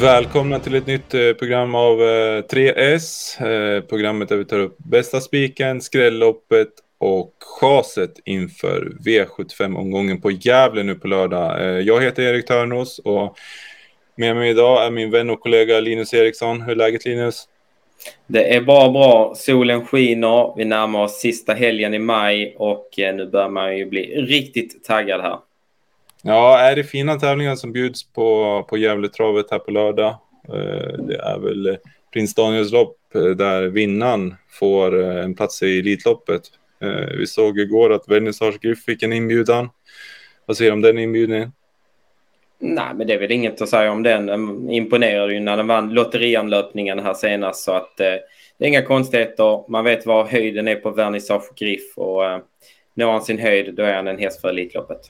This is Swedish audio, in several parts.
Välkomna till ett nytt eh, program av eh, 3S. Eh, programmet där vi tar upp bästa spiken, skrälloppet och chaset inför V75-omgången på Gävle nu på lördag. Eh, jag heter Erik Törnros och med mig idag är min vän och kollega Linus Eriksson. Hur är läget Linus? Det är bara bra. Solen skiner. Vi närmar oss sista helgen i maj och eh, nu börjar man ju bli riktigt taggad här. Ja, är det fina tävlingar som bjuds på, på Gävletravet här på lördag? Eh, det är väl Prins Daniels lopp eh, där vinnaren får eh, en plats i Elitloppet. Vi såg igår att Vernissage Griff fick en inbjudan. Vad säger du om den inbjudningen? Nej, men det är väl inget att säga om den. den imponerade ju när den vann lotterianlöpningen här senast. Så att eh, det är inga konstigheter. Man vet var höjden är på Vernissage Griff och eh, når han sin höjd då är han en häst för Elitloppet.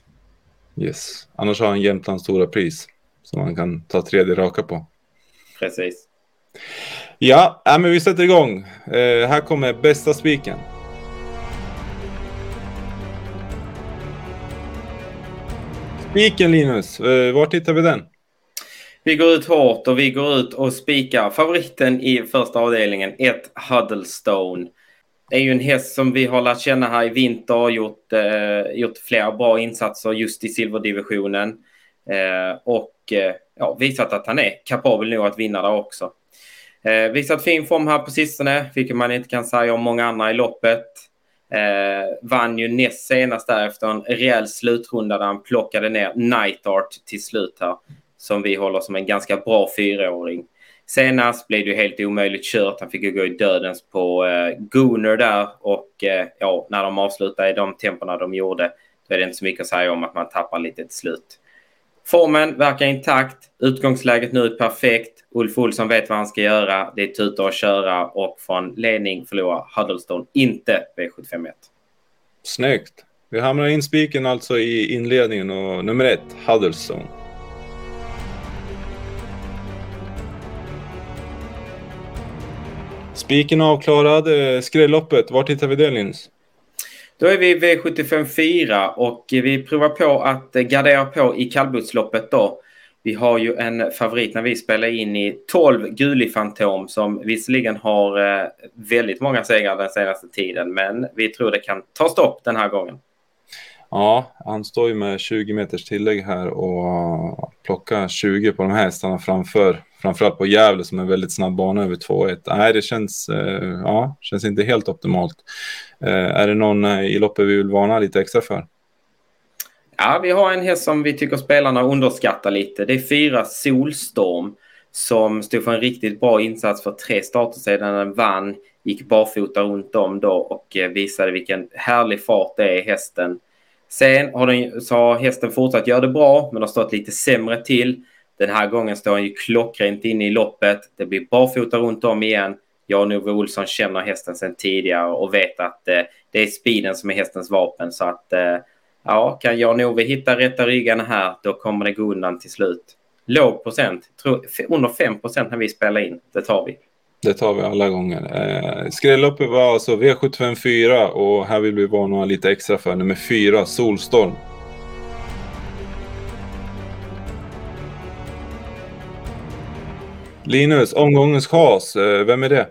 Yes, annars har han Jämtlands stora pris som han kan ta tredje raka på. Precis. Ja, äh, men vi sätter igång. Eh, här kommer bästa spiken. Spiken Linus, eh, var tittar vi den? Vi går ut hårt och vi går ut och spikar favoriten i första avdelningen, ett Huddlestone. Det är ju en häst som vi har lärt känna här i vinter och gjort, eh, gjort flera bra insatser just i silverdivisionen. Eh, och eh, ja, visat att han är kapabel nog att vinna där också. Eh, visat fin form här på sistone, vilket man inte kan säga om många andra i loppet. Eh, vann ju näst senast där efter en rejäl slutrunda där han plockade ner Night Art till slut här. Som vi håller som en ganska bra fyraåring. Senast blev det ju helt omöjligt kört. Han fick ju gå i dödens på eh, Gooner där och eh, ja, när de avslutade i de tempona de gjorde då är det inte så mycket att säga om att man tappar lite till slut. Formen verkar intakt. Utgångsläget nu är perfekt. Ulf Olsson vet vad han ska göra. Det är tuta och köra och från ledning förlorar Huddlestone inte V751. Snyggt. Vi hamnar in spiken alltså i inledningen och nummer ett, Huddlestone. Spiken avklarad. Eh, skrälloppet, vart hittar vi det Linus? Då är vi V75 4 och vi provar på att gardera på i kallblodsloppet då. Vi har ju en favorit när vi spelar in i 12 Guli Fantom som visserligen har eh, väldigt många segrar den senaste tiden men vi tror det kan ta stopp den här gången. Ja, han står ju med 20 meters tillägg här och plockar 20 på de här hästarna framför, framförallt på Gävle som är en väldigt snabb bana över 2-1. Nej, det känns, eh, ja, känns inte helt optimalt. Eh, är det någon eh, i loppet vi vill varna lite extra för? Ja, vi har en häst som vi tycker spelarna underskattar lite. Det är fyra Solstorm som stod för en riktigt bra insats för tre starter sedan den vann. Gick barfota runt om då och eh, visade vilken härlig fart det är i hästen. Sen har, den, så har hästen fortsatt göra det bra men har stått lite sämre till. Den här gången står han ju klockrent inne i loppet. Det blir barfota runt om igen. Jag och Nove Olsson känner hästen sedan tidigare och vet att eh, det är speeden som är hästens vapen. Så att eh, ja, kan jag och Nove hitta rätta ryggarna här, då kommer det gå undan till slut. Låg procent, tro, under 5 procent när vi spelar in. Det tar vi. Det tar vi alla gånger. Eh, Skrälloppet var alltså V754 och här vill vi varna lite extra för nummer 4, Solstorm. Linus, omgångens chas, eh, vem är det?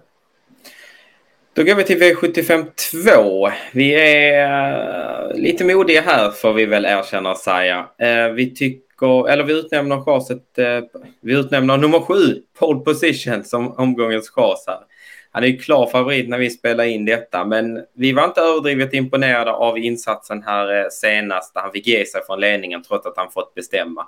Då går vi till V75 2. Vi är eh, lite modiga här får vi väl erkänna och säga. Eh, vi tycker, eller vi utnämner chaset, vi utnämner nummer 7, pole position, som omgångens chas här. Han är ju klar favorit när vi spelar in detta, men vi var inte överdrivet imponerade av insatsen här senast där han fick ge sig från ledningen trots att han fått bestämma.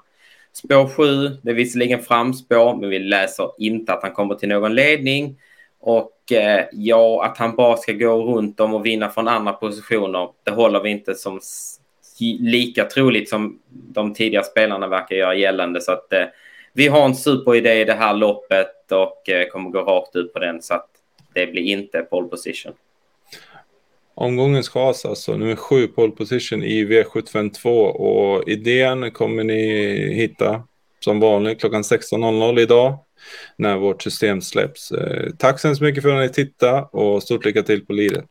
Spår 7, det är visserligen framspår, men vi läser inte att han kommer till någon ledning. Och eh, ja, att han bara ska gå runt om och vinna från andra positioner, det håller vi inte som lika troligt som de tidigare spelarna verkar göra gällande. Så att eh, vi har en superidé i det här loppet och eh, kommer gå rakt ut på den. Så att det blir inte pole position. Omgångens chas alltså, nummer sju pole position i V752 och idén kommer ni hitta som vanligt klockan 16.00 idag när vårt system släpps. Eh, tack så hemskt mycket för att ni tittade och stort lycka till på liret.